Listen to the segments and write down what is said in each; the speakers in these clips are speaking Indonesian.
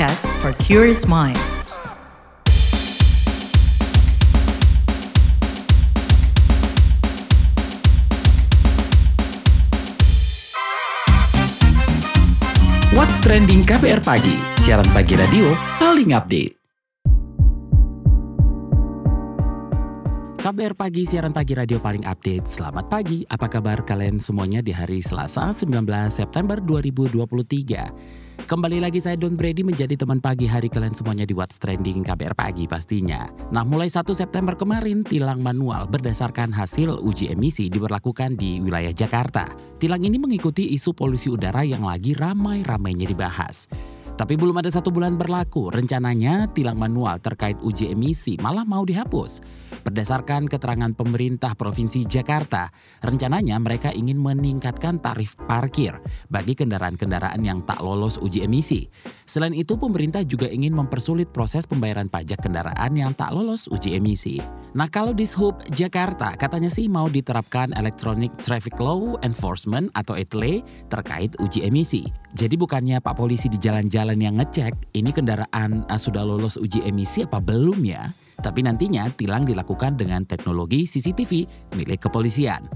podcast for curious mind. What's Trending KBR Pagi, siaran pagi radio paling update. KBR Pagi, siaran pagi radio paling update. Selamat pagi, apa kabar kalian semuanya di hari Selasa 19 September 2023? Kembali lagi saya Don Brady menjadi teman pagi hari kalian semuanya di What's Trending KBR Pagi pastinya. Nah mulai 1 September kemarin tilang manual berdasarkan hasil uji emisi diberlakukan di wilayah Jakarta. Tilang ini mengikuti isu polusi udara yang lagi ramai-ramainya dibahas. Tapi belum ada satu bulan berlaku, rencananya tilang manual terkait uji emisi malah mau dihapus. Berdasarkan keterangan pemerintah Provinsi Jakarta, rencananya mereka ingin meningkatkan tarif parkir bagi kendaraan-kendaraan yang tak lolos uji emisi. Selain itu, pemerintah juga ingin mempersulit proses pembayaran pajak kendaraan yang tak lolos uji emisi. Nah, kalau di Sub Jakarta, katanya sih mau diterapkan Electronic Traffic Law Enforcement atau ETLE terkait uji emisi. Jadi bukannya Pak Polisi di jalan-jalan yang ngecek ini kendaraan uh, sudah lolos uji emisi apa belum ya? Tapi nantinya tilang dilakukan dengan teknologi CCTV milik kepolisian.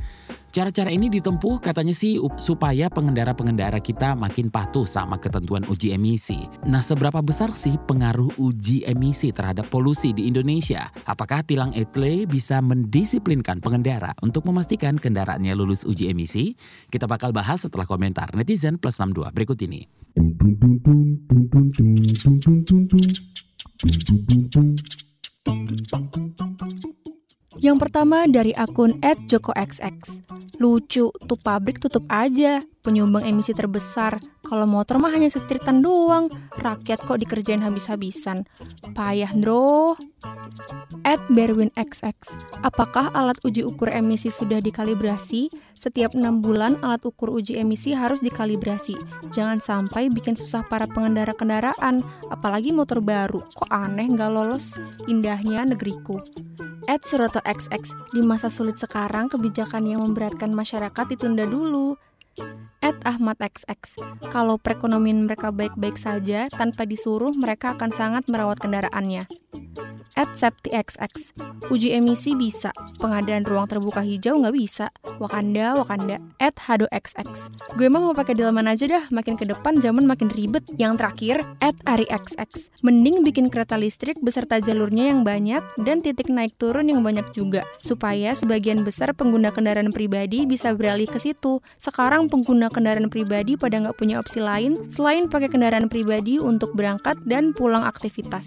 Cara-cara ini ditempuh katanya sih supaya pengendara-pengendara kita makin patuh sama ketentuan uji emisi. Nah, seberapa besar sih pengaruh uji emisi terhadap polusi di Indonesia? Apakah tilang etle bisa mendisiplinkan pengendara untuk memastikan kendaraannya lulus uji emisi? Kita bakal bahas setelah komentar netizen plus 62 berikut ini. 咚咚咚咚咚咚咚咚 Yang pertama dari akun @jokoxx. Lucu, tuh pabrik tutup aja penyumbang emisi terbesar. Kalau motor mah hanya setritan doang. Rakyat kok dikerjain habis-habisan. Payah, bro. At Berwin XX, apakah alat uji ukur emisi sudah dikalibrasi? Setiap enam bulan alat ukur uji emisi harus dikalibrasi. Jangan sampai bikin susah para pengendara kendaraan, apalagi motor baru. Kok aneh nggak lolos? Indahnya negeriku. At Suroto XX, di masa sulit sekarang kebijakan yang memberatkan masyarakat ditunda dulu. At Ahmad XX, kalau perekonomian mereka baik-baik saja, tanpa disuruh mereka akan sangat merawat kendaraannya at SeptiXX. Uji emisi bisa, pengadaan ruang terbuka hijau nggak bisa. Wakanda, Wakanda. At HadoXX. Gue emang mau pakai delman aja dah, makin ke depan zaman makin ribet. Yang terakhir, at AriXX. Mending bikin kereta listrik beserta jalurnya yang banyak dan titik naik turun yang banyak juga. Supaya sebagian besar pengguna kendaraan pribadi bisa beralih ke situ. Sekarang pengguna kendaraan pribadi pada nggak punya opsi lain selain pakai kendaraan pribadi untuk berangkat dan pulang aktivitas.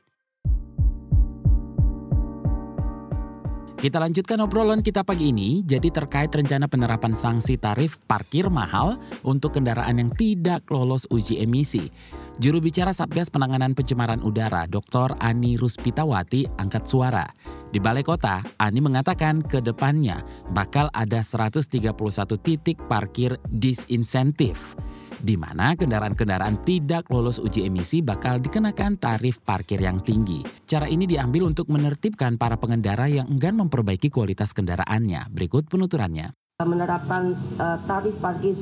Kita lanjutkan obrolan kita pagi ini, jadi terkait rencana penerapan sanksi tarif parkir mahal untuk kendaraan yang tidak lolos uji emisi. Juru bicara Satgas Penanganan Pencemaran Udara, Dr. Ani Ruspitawati, angkat suara. Di Balai Kota, Ani mengatakan ke depannya bakal ada 131 titik parkir disinsentif di mana kendaraan-kendaraan tidak lolos uji emisi bakal dikenakan tarif parkir yang tinggi. Cara ini diambil untuk menertibkan para pengendara yang enggan memperbaiki kualitas kendaraannya. Berikut penuturannya. Menerapkan uh, tarif parkir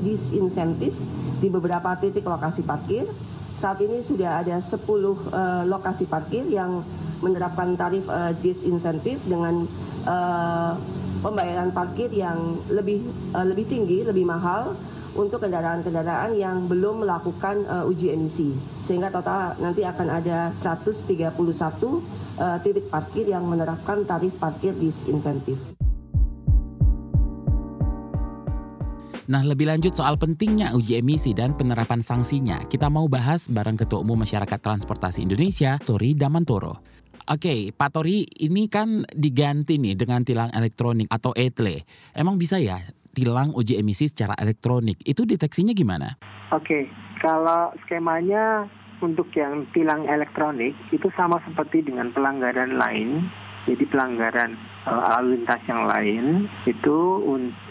disinsentif di beberapa titik lokasi parkir. Saat ini sudah ada 10 uh, lokasi parkir yang menerapkan tarif uh, disinsentif dengan pembayaran parkir yang lebih lebih tinggi, lebih mahal untuk kendaraan-kendaraan yang belum melakukan uh, uji emisi. Sehingga total nanti akan ada 131 uh, titik parkir yang menerapkan tarif parkir disinsentif. Nah, lebih lanjut soal pentingnya uji emisi dan penerapan sanksinya, kita mau bahas bareng Ketua Umum Masyarakat Transportasi Indonesia, Tori Damantoro. Oke, okay, Pak Tori, ini kan diganti nih dengan tilang elektronik atau ETLE. Emang bisa ya tilang uji emisi secara elektronik. Itu deteksinya gimana? Oke, kalau skemanya untuk yang tilang elektronik itu sama seperti dengan pelanggaran lain Jadi pelanggaran uh, lalu lintas yang lain itu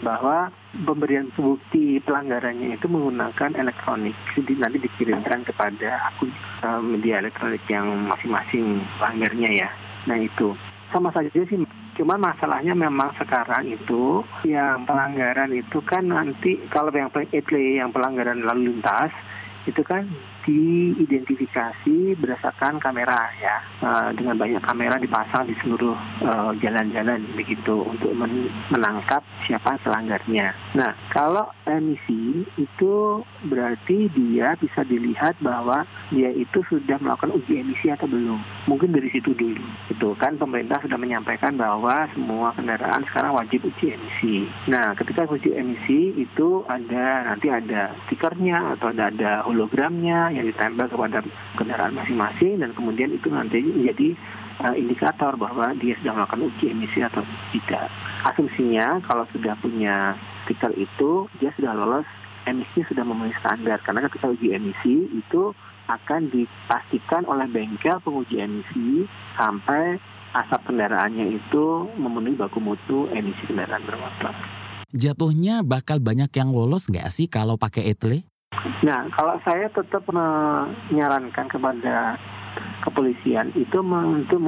bahwa pemberian bukti pelanggarannya itu menggunakan elektronik. Jadi nanti dikirimkan kepada akun uh, media elektronik yang masing-masing pelanggarnya ya. Nah itu sama saja sih. Cuma masalahnya memang sekarang itu yang pelanggaran itu kan nanti kalau yang yang pelanggaran lalu lintas itu kan diidentifikasi berdasarkan kamera ya uh, dengan banyak kamera dipasang di seluruh uh, jalan-jalan begitu untuk men menangkap siapa pelanggarnya. Nah kalau emisi itu berarti dia bisa dilihat bahwa dia itu sudah melakukan uji emisi atau belum. Mungkin dari situ dulu. Itu kan pemerintah sudah menyampaikan bahwa semua kendaraan sekarang wajib uji emisi. Nah ketika uji emisi itu ada nanti ada stikernya atau ada, ada hologramnya yang ditempel kepada kendaraan masing-masing dan kemudian itu nanti menjadi uh, indikator bahwa dia sudah melakukan uji emisi atau tidak. Asumsinya kalau sudah punya stiker itu dia sudah lolos emisi sudah memenuhi standar karena ketika uji emisi itu akan dipastikan oleh bengkel penguji emisi sampai asap kendaraannya itu memenuhi baku mutu emisi kendaraan bermotor. Jatuhnya bakal banyak yang lolos nggak sih kalau pakai etle? Nah, kalau saya tetap menyarankan kepada kepolisian itu untuk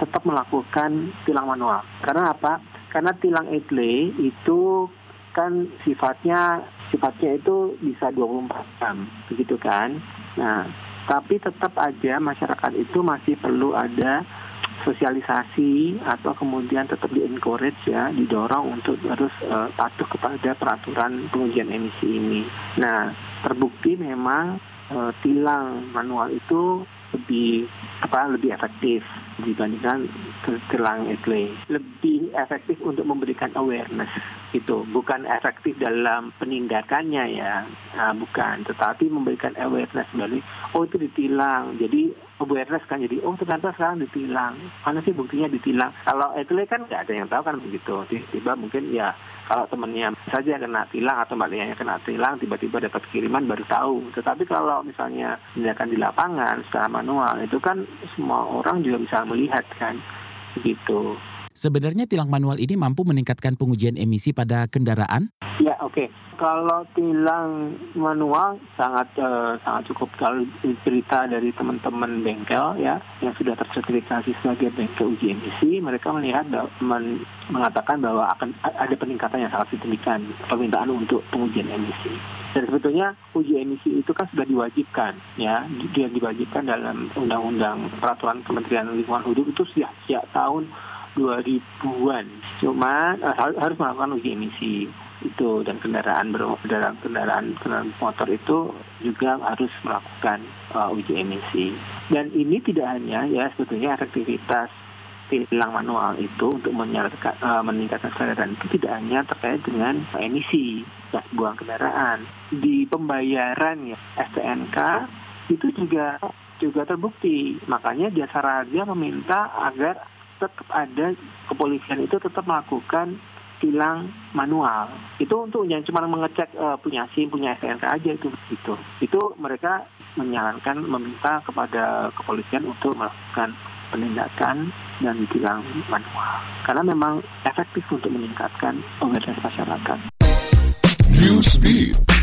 tetap melakukan tilang manual. Karena apa? Karena tilang etle itu kan sifatnya sifatnya itu bisa 24 jam, begitu kan? Nah, tapi tetap aja masyarakat itu masih perlu ada sosialisasi atau kemudian tetap di encourage ya didorong untuk harus uh, patuh kepada peraturan pengujian emisi ini. Nah terbukti memang uh, tilang manual itu lebih apa lebih efektif dibandingkan tilang etle lebih efektif untuk memberikan awareness itu bukan efektif dalam penindakannya ya. Nah, bukan tetapi memberikan awareness dari oh itu ditilang. Jadi awareness kan jadi oh ternyata sekarang ditilang. Mana sih buktinya ditilang? Kalau itu kan nggak ada yang tahu kan begitu. Tiba-tiba mungkin ya kalau temennya saja kena tilang atau mbak Lianya kena tilang tiba-tiba dapat kiriman baru tahu. Tetapi kalau misalnya tindakan di lapangan secara manual itu kan semua orang juga bisa melihat kan begitu Sebenarnya tilang manual ini mampu meningkatkan pengujian emisi pada kendaraan? Ya, oke. Okay. Kalau tilang manual sangat uh, sangat cukup kalau cerita dari teman-teman bengkel ya yang sudah tersertifikasi sebagai bengkel uji emisi, mereka melihat men, mengatakan bahwa akan ada peningkatan yang sangat signifikan permintaan untuk pengujian emisi. Dan sebetulnya uji emisi itu kan sudah diwajibkan ya, dia diwajibkan dalam undang-undang peraturan Kementerian Lingkungan Hidup itu sejak, sejak tahun 2000-an. Cuma uh, harus melakukan uji emisi itu dan kendaraan kendaraan kendaraan kendaraan motor itu juga harus melakukan uh, uji emisi. Dan ini tidak hanya ya sebetulnya efektivitas tilang manual itu untuk menyalakan, uh, meningkatkan kesadaran itu tidak hanya terkait dengan emisi gas buang kendaraan. Di pembayaran ya STNK itu juga juga terbukti. Makanya jasa raja meminta agar tetap ada kepolisian itu tetap melakukan tilang manual. Itu untuk yang cuma mengecek uh, punya SIM, punya STNK aja itu itu. Itu mereka menyarankan meminta kepada kepolisian untuk melakukan penindakan dan tilang manual. Karena memang efektif untuk meningkatkan awareness masyarakat. Newsbeat.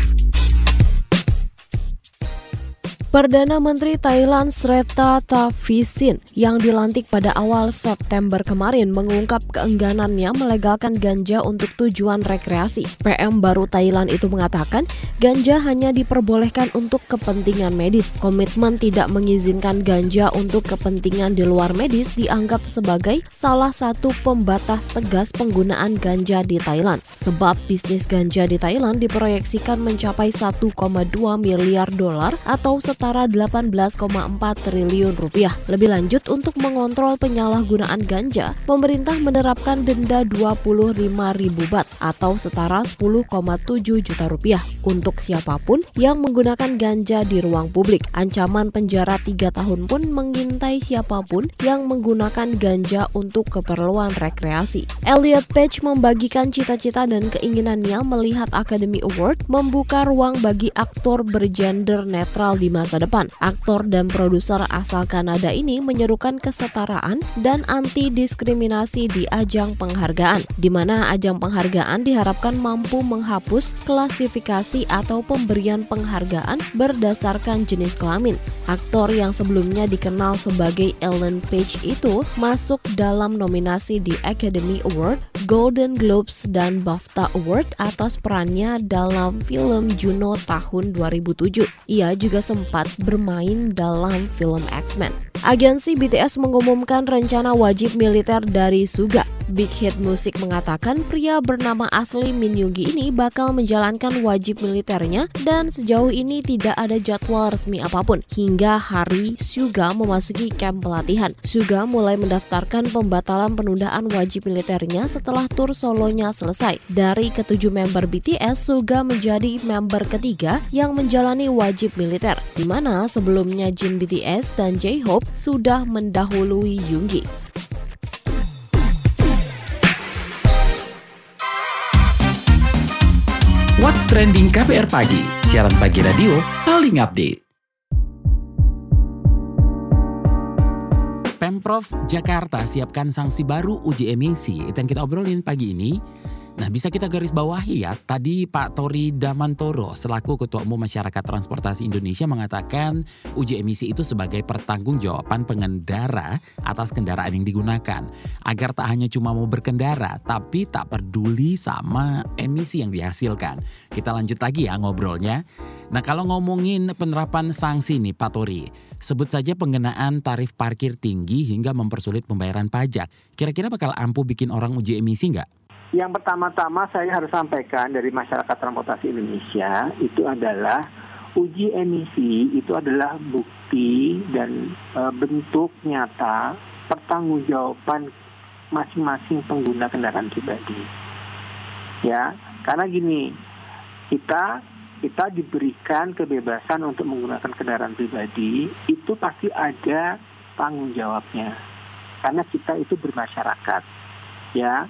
Perdana Menteri Thailand Sreta Thavisin yang dilantik pada awal September kemarin mengungkap keengganannya melegalkan ganja untuk tujuan rekreasi. PM baru Thailand itu mengatakan ganja hanya diperbolehkan untuk kepentingan medis. Komitmen tidak mengizinkan ganja untuk kepentingan di luar medis dianggap sebagai salah satu pembatas tegas penggunaan ganja di Thailand. Sebab bisnis ganja di Thailand diproyeksikan mencapai 1,2 miliar dolar atau setara setara 18,4 triliun rupiah. Lebih lanjut, untuk mengontrol penyalahgunaan ganja, pemerintah menerapkan denda 25 ribu bat atau setara 10,7 juta rupiah untuk siapa pun yang menggunakan ganja di ruang publik. Ancaman penjara 3 tahun pun mengintai siapa pun yang menggunakan ganja untuk keperluan rekreasi. Elliot Page membagikan cita-cita dan keinginannya melihat Academy Award membuka ruang bagi aktor bergender netral di masa masa depan. Aktor dan produser asal Kanada ini menyerukan kesetaraan dan anti diskriminasi di ajang penghargaan, di mana ajang penghargaan diharapkan mampu menghapus klasifikasi atau pemberian penghargaan berdasarkan jenis kelamin. Aktor yang sebelumnya dikenal sebagai Ellen Page itu masuk dalam nominasi di Academy Award, Golden Globes, dan BAFTA Award atas perannya dalam film Juno tahun 2007. Ia juga sempat bermain dalam film X-Men. Agensi BTS mengumumkan rencana wajib militer dari Suga. Big Hit Music mengatakan pria bernama asli Min Yoongi ini bakal menjalankan wajib militernya dan sejauh ini tidak ada jadwal resmi apa pun hingga hari Suga memasuki camp pelatihan. Suga mulai mendaftarkan pembatalan penundaan wajib militernya setelah tur solonya selesai. Dari ketujuh member BTS, Suga menjadi member ketiga yang menjalani wajib militer, di mana sebelumnya Jin BTS dan J-Hope sudah mendahului Yoongi. Trending KPR Pagi, siaran pagi radio paling update. Pemprov Jakarta siapkan sanksi baru uji emisi. Itu yang kita obrolin pagi ini. Nah bisa kita garis bawahi ya, tadi Pak Tori Damantoro selaku Ketua Umum Masyarakat Transportasi Indonesia mengatakan uji emisi itu sebagai pertanggungjawaban pengendara atas kendaraan yang digunakan. Agar tak hanya cuma mau berkendara, tapi tak peduli sama emisi yang dihasilkan. Kita lanjut lagi ya ngobrolnya. Nah kalau ngomongin penerapan sanksi nih Pak Tori, sebut saja pengenaan tarif parkir tinggi hingga mempersulit pembayaran pajak. Kira-kira bakal ampuh bikin orang uji emisi nggak? Yang pertama-tama saya harus sampaikan dari masyarakat transportasi Indonesia itu adalah uji emisi itu adalah bukti dan e, bentuk nyata pertanggungjawaban masing-masing pengguna kendaraan pribadi. Ya, karena gini, kita kita diberikan kebebasan untuk menggunakan kendaraan pribadi itu pasti ada tanggung jawabnya. Karena kita itu bermasyarakat. Ya,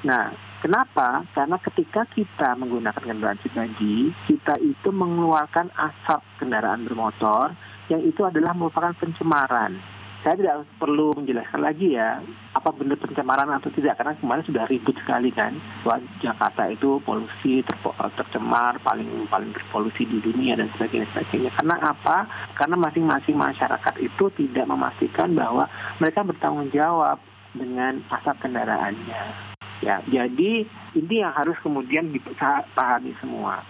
Nah, kenapa? Karena ketika kita menggunakan kendaraan pribadi, kita itu mengeluarkan asap kendaraan bermotor yang itu adalah merupakan pencemaran. Saya tidak perlu menjelaskan lagi ya apa benar pencemaran atau tidak karena kemarin sudah ribut sekali kan bahwa Jakarta itu polusi ter tercemar paling paling berpolusi di dunia dan sebagainya sebagainya. Karena apa? Karena masing-masing masyarakat itu tidak memastikan bahwa mereka bertanggung jawab dengan asap kendaraannya. Ya, jadi ini yang harus kemudian dipahami semua.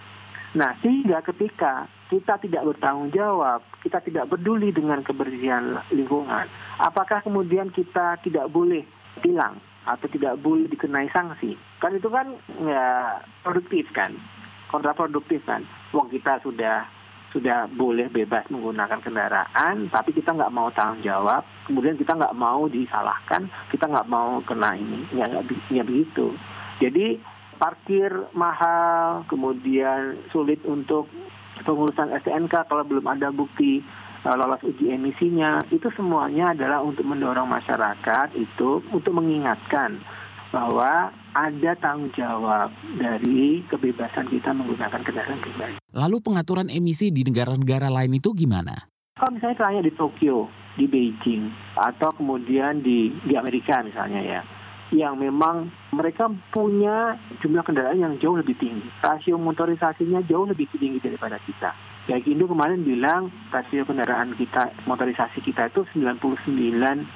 Nah, sehingga ketika kita tidak bertanggung jawab, kita tidak peduli dengan kebersihan lingkungan, apakah kemudian kita tidak boleh tilang atau tidak boleh dikenai sanksi? Kan itu kan ya produktif kan, kontraproduktif kan. Wong kita sudah sudah boleh bebas menggunakan kendaraan, tapi kita nggak mau tanggung jawab, kemudian kita nggak mau disalahkan, kita nggak mau kena ini, nggak ya, begitu. Jadi parkir mahal, kemudian sulit untuk pengurusan STNK kalau belum ada bukti uh, lolos uji emisinya, itu semuanya adalah untuk mendorong masyarakat itu untuk mengingatkan bahwa ada tanggung jawab dari kebebasan kita menggunakan kendaraan pribadi. Lalu pengaturan emisi di negara-negara lain itu gimana? Kalau misalnya tanya di Tokyo, di Beijing, atau kemudian di di Amerika misalnya ya, yang memang mereka punya jumlah kendaraan yang jauh lebih tinggi. Rasio motorisasinya jauh lebih tinggi daripada kita. Indo kemarin bilang rasio kendaraan kita, motorisasi kita itu 99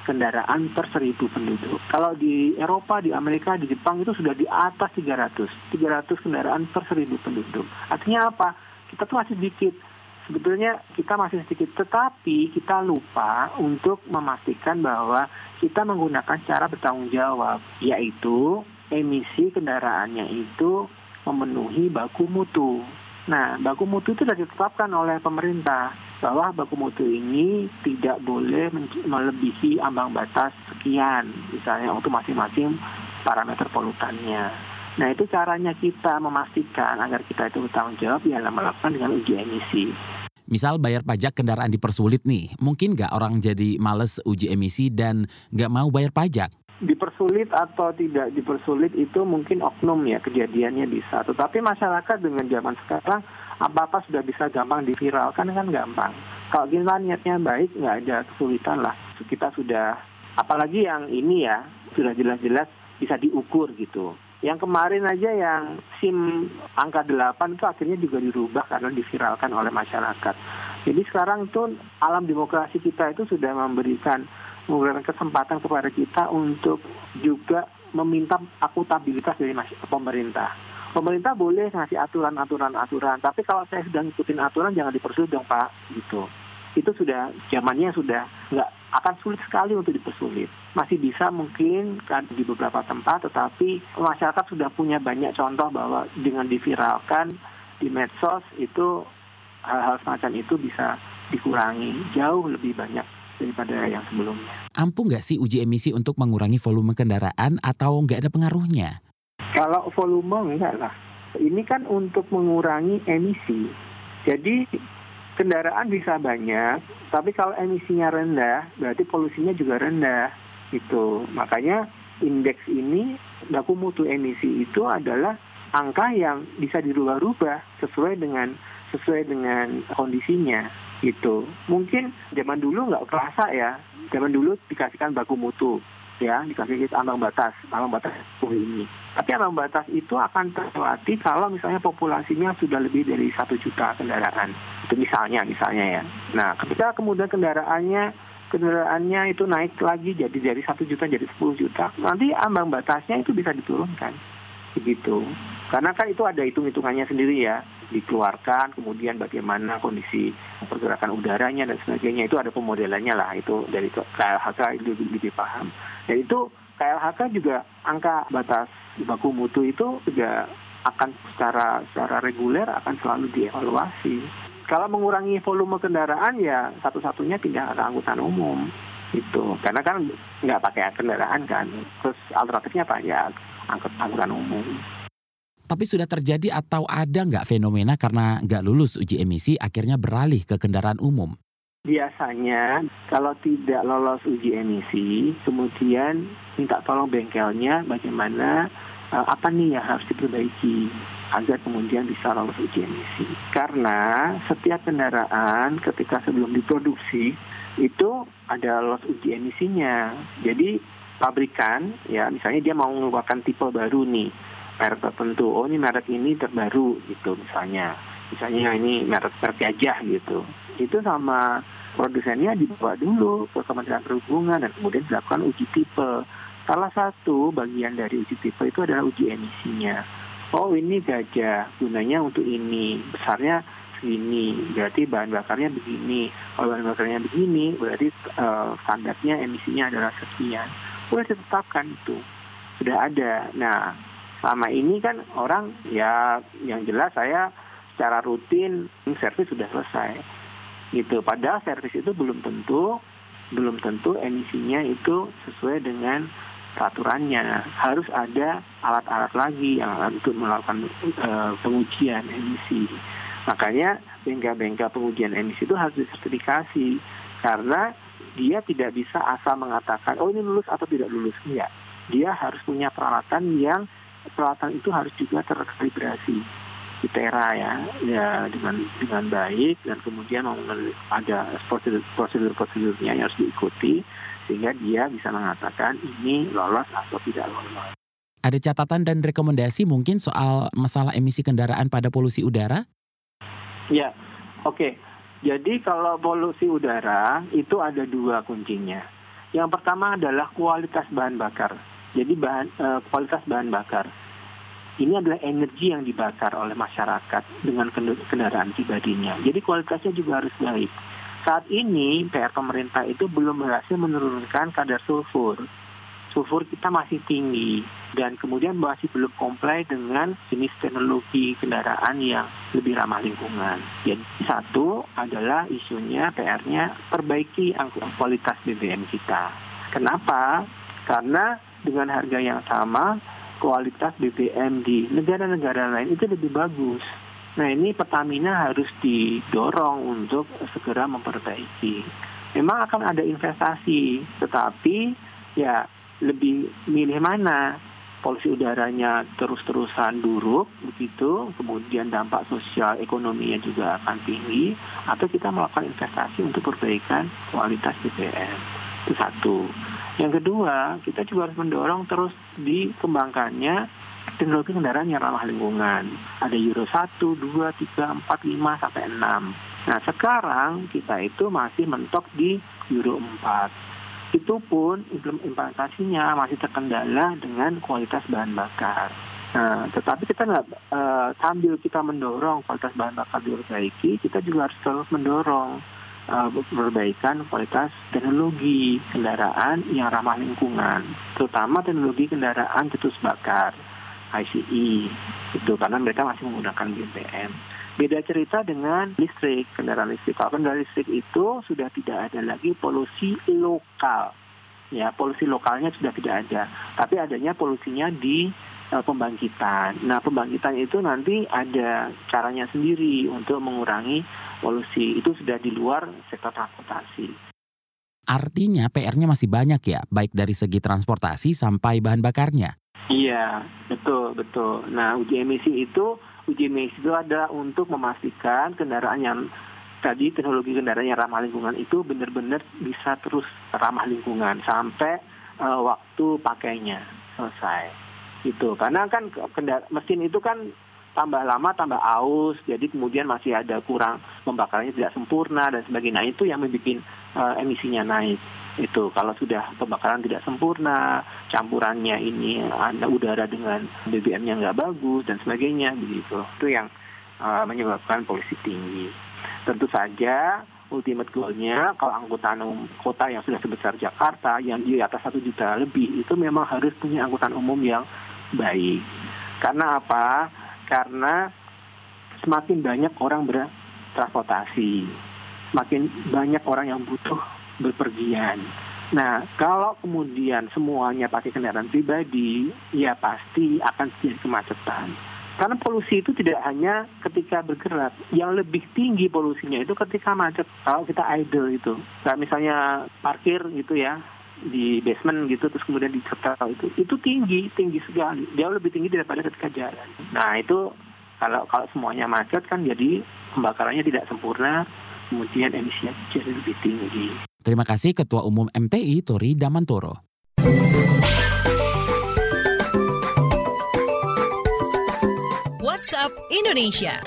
kendaraan per seribu penduduk. Kalau di Eropa, di Amerika, di Jepang itu sudah di atas 300. 300 kendaraan per seribu penduduk. Artinya apa? Kita tuh masih sedikit sebetulnya kita masih sedikit, tetapi kita lupa untuk memastikan bahwa kita menggunakan cara bertanggung jawab, yaitu emisi kendaraannya itu memenuhi baku mutu. Nah, baku mutu itu sudah ditetapkan oleh pemerintah bahwa baku mutu ini tidak boleh melebihi ambang batas sekian, misalnya untuk masing-masing parameter polutannya. Nah, itu caranya kita memastikan agar kita itu bertanggung jawab ya melakukan dengan uji emisi. Misal bayar pajak kendaraan dipersulit nih, mungkin nggak orang jadi males uji emisi dan nggak mau bayar pajak? Dipersulit atau tidak dipersulit itu mungkin oknum ya kejadiannya bisa. Tetapi masyarakat dengan zaman sekarang apa-apa sudah bisa gampang diviralkan kan gampang. Kalau kita niatnya baik, nggak ada kesulitan lah. Kita sudah, apalagi yang ini ya, sudah jelas-jelas bisa diukur gitu. Yang kemarin aja yang SIM angka 8 itu akhirnya juga dirubah karena diviralkan oleh masyarakat. Jadi sekarang itu alam demokrasi kita itu sudah memberikan memberikan kesempatan kepada kita untuk juga meminta akutabilitas dari pemerintah. Pemerintah boleh ngasih aturan-aturan-aturan, tapi kalau saya sudah ngikutin aturan jangan dipersulit dong Pak, gitu. Itu sudah zamannya sudah nggak akan sulit sekali untuk dipersulit. Masih bisa mungkin kan di beberapa tempat, tetapi masyarakat sudah punya banyak contoh bahwa dengan diviralkan di medsos itu hal-hal semacam itu bisa dikurangi jauh lebih banyak daripada yang sebelumnya. Ampuh nggak sih uji emisi untuk mengurangi volume kendaraan atau nggak ada pengaruhnya? Kalau volume enggak lah. Ini kan untuk mengurangi emisi. Jadi kendaraan bisa banyak, tapi kalau emisinya rendah, berarti polusinya juga rendah. Itu makanya indeks ini baku mutu emisi itu adalah angka yang bisa dirubah-rubah sesuai dengan sesuai dengan kondisinya gitu. Mungkin zaman dulu nggak kerasa ya, zaman dulu dikasihkan baku mutu ya. Dikasih ambang batas ambang batas ini. Tapi ambang batas itu akan terlewati kalau misalnya populasinya sudah lebih dari satu juta kendaraan. Itu misalnya misalnya ya. Nah ketika kemudian kendaraannya kendaraannya itu naik lagi jadi dari satu juta jadi 10 juta nanti ambang batasnya itu bisa diturunkan. Begitu. Karena kan itu ada hitung-hitungannya sendiri ya dikeluarkan kemudian bagaimana kondisi pergerakan udaranya dan sebagainya itu ada pemodelannya lah itu dari KLHK itu lebih, paham. Dan itu KLHK juga angka batas baku mutu itu juga akan secara secara reguler akan selalu dievaluasi. Kalau mengurangi volume kendaraan ya satu-satunya pindah ke angkutan umum itu karena kan nggak pakai kendaraan kan terus alternatifnya apa? Ya angkutan umum tapi sudah terjadi atau ada nggak fenomena karena nggak lulus uji emisi akhirnya beralih ke kendaraan umum? Biasanya kalau tidak lolos uji emisi, kemudian minta tolong bengkelnya bagaimana uh, apa nih yang harus diperbaiki agar kemudian bisa lolos uji emisi. Karena setiap kendaraan ketika sebelum diproduksi itu ada lolos uji emisinya. Jadi pabrikan ya misalnya dia mau mengeluarkan tipe baru nih merek tertentu. Oh ini merek ini terbaru gitu misalnya. Misalnya ini merek merek gajah gitu. Itu sama produsennya dibawa dulu ke Kementerian Perhubungan dan kemudian dilakukan uji tipe. Salah satu bagian dari uji tipe itu adalah uji emisinya. Oh ini gajah. Gunanya untuk ini. Besarnya segini. Berarti bahan bakarnya begini. Kalau bahan bakarnya begini berarti uh, standarnya emisinya adalah sekian. Sudah ditetapkan itu. Sudah ada. Nah selama ini kan orang ya yang jelas saya secara rutin servis sudah selesai. Gitu. Padahal servis itu belum tentu belum tentu emisinya itu sesuai dengan peraturannya. Harus ada alat-alat lagi yang untuk melakukan uh, pengujian emisi. Makanya bengkel-bengkel pengujian emisi itu harus disertifikasi karena dia tidak bisa asal mengatakan oh ini lulus atau tidak lulus. Enggak. Dia harus punya peralatan yang peralatan itu harus juga terkalibrasi di tera ya ya dengan dengan baik dan kemudian ada prosedur prosedur prosedurnya yang harus diikuti sehingga dia bisa mengatakan ini lolos atau tidak lolos. Ada catatan dan rekomendasi mungkin soal masalah emisi kendaraan pada polusi udara? Ya, oke. Okay. Jadi kalau polusi udara itu ada dua kuncinya. Yang pertama adalah kualitas bahan bakar. Jadi bahan uh, kualitas bahan bakar. Ini adalah energi yang dibakar oleh masyarakat dengan kendaraan pribadinya. Jadi kualitasnya juga harus baik. Saat ini PR pemerintah itu belum berhasil menurunkan kadar sulfur. Sulfur kita masih tinggi dan kemudian masih belum comply dengan jenis teknologi kendaraan yang lebih ramah lingkungan. Jadi satu adalah isunya PR-nya perbaiki kualitas BBM kita. Kenapa? Karena dengan harga yang sama kualitas BBM di negara-negara lain itu lebih bagus. Nah ini Pertamina harus didorong untuk segera memperbaiki. Memang akan ada investasi, tetapi ya lebih milih mana polusi udaranya terus-terusan buruk begitu, kemudian dampak sosial ekonominya juga akan tinggi, atau kita melakukan investasi untuk perbaikan kualitas BBM. Itu satu. Yang kedua, kita juga harus mendorong terus dikembangkannya teknologi kendaraan yang ramah lingkungan. Ada Euro 1, 2, 3, 4, 5, sampai 6. Nah sekarang kita itu masih mentok di Euro 4 itu pun implementasinya masih terkendala dengan kualitas bahan bakar. Nah, tetapi kita nggak uh, sambil kita mendorong kualitas bahan bakar diperbaiki, kita juga harus terus mendorong uh, perbaikan kualitas teknologi kendaraan yang ramah lingkungan, terutama teknologi kendaraan cetus bakar ICE itu karena mereka masih menggunakan BBM. Beda cerita dengan listrik, kendaraan listrik. Kalau kendaraan listrik itu sudah tidak ada lagi polusi lokal. Ya, polusi lokalnya sudah tidak ada. Tapi adanya polusinya di uh, pembangkitan. Nah, pembangkitan itu nanti ada caranya sendiri untuk mengurangi polusi. Itu sudah di luar sektor transportasi. Artinya PR-nya masih banyak ya, baik dari segi transportasi sampai bahan bakarnya. Iya, betul, betul. Nah, uji emisi itu uji emisi itu ada untuk memastikan kendaraan yang tadi teknologi kendaraan yang ramah lingkungan itu benar-benar bisa terus ramah lingkungan sampai uh, waktu pakainya selesai. Itu karena kan mesin itu kan tambah lama tambah aus, jadi kemudian masih ada kurang pembakarannya tidak sempurna dan sebagainya. Nah, itu yang membuat uh, emisinya naik. Itu kalau sudah pembakaran tidak sempurna campurannya ini ada udara dengan BBM-nya nggak bagus dan sebagainya begitu. Itu yang uh, menyebabkan polusi tinggi. Tentu saja ultimate goalnya kalau angkutan umum kota yang sudah sebesar Jakarta yang di atas satu juta lebih itu memang harus punya angkutan umum yang baik karena apa karena semakin banyak orang bertransportasi semakin banyak orang yang butuh berpergian. Nah, kalau kemudian semuanya pakai kendaraan pribadi, ya pasti akan terjadi kemacetan. Karena polusi itu tidak hanya ketika bergerak, yang lebih tinggi polusinya itu ketika macet. Kalau kita idle itu, kayak misalnya parkir gitu ya di basement gitu, terus kemudian di setel itu, itu tinggi, tinggi sekali, jauh lebih tinggi daripada ketika jalan. Nah itu kalau kalau semuanya macet kan jadi pembakarannya tidak sempurna, kemudian emisinya jadi lebih tinggi. Terima kasih Ketua Umum MTI Tori Damantoro. WhatsApp Indonesia.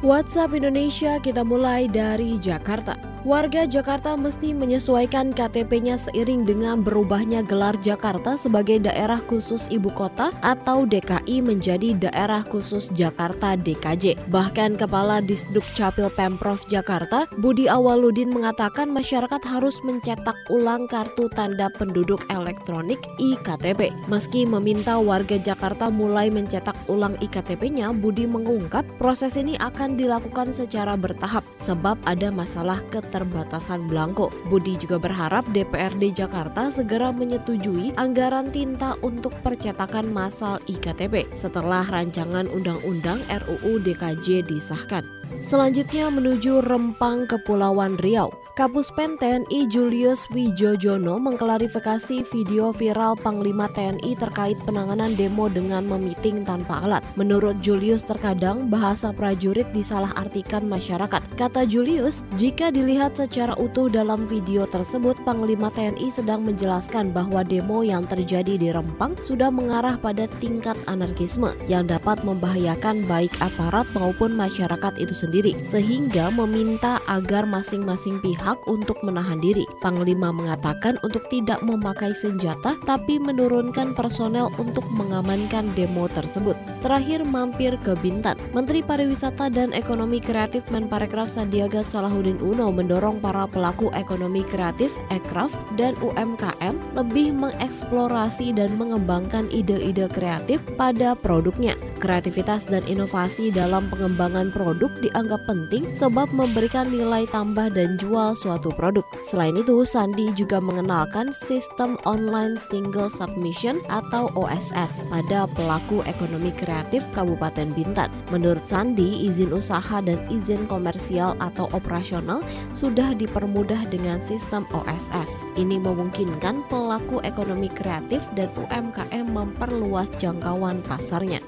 WhatsApp Indonesia kita mulai dari Jakarta. Warga Jakarta mesti menyesuaikan KTP-nya seiring dengan berubahnya gelar Jakarta sebagai daerah khusus ibu kota atau DKI menjadi daerah khusus Jakarta DKJ. Bahkan Kepala Disduk Capil Pemprov Jakarta, Budi Awaludin mengatakan masyarakat harus mencetak ulang kartu tanda penduduk elektronik IKTP. Meski meminta warga Jakarta mulai mencetak ulang IKTP-nya, Budi mengungkap proses ini akan dilakukan secara bertahap sebab ada masalah ke keterbatasan belangko. Budi juga berharap DPRD Jakarta segera menyetujui anggaran tinta untuk percetakan massal IKTP setelah rancangan Undang-Undang RUU DKJ disahkan. Selanjutnya menuju Rempang, Kepulauan Riau. Kapus Pen TNI Julius Wijojono mengklarifikasi video viral Panglima TNI terkait penanganan demo dengan memiting tanpa alat. Menurut Julius terkadang bahasa prajurit disalahartikan masyarakat. Kata Julius, jika dilihat secara utuh dalam video tersebut, Panglima TNI sedang menjelaskan bahwa demo yang terjadi di Rempang sudah mengarah pada tingkat anarkisme yang dapat membahayakan baik aparat maupun masyarakat itu sendiri, sehingga meminta agar masing-masing pihak hak untuk menahan diri. Panglima mengatakan untuk tidak memakai senjata tapi menurunkan personel untuk mengamankan demo tersebut. Terakhir mampir ke Bintan. Menteri Pariwisata dan Ekonomi Kreatif Menparekraf Sandiaga Salahuddin Uno mendorong para pelaku ekonomi kreatif, ekraf, dan UMKM lebih mengeksplorasi dan mengembangkan ide-ide kreatif pada produknya. Kreativitas dan inovasi dalam pengembangan produk di dianggap penting sebab memberikan nilai tambah dan jual suatu produk. Selain itu, Sandi juga mengenalkan sistem online single submission atau OSS pada pelaku ekonomi kreatif Kabupaten Bintan. Menurut Sandi, izin usaha dan izin komersial atau operasional sudah dipermudah dengan sistem OSS. Ini memungkinkan pelaku ekonomi kreatif dan UMKM memperluas jangkauan pasarnya.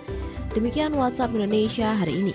Demikian WhatsApp Indonesia hari ini.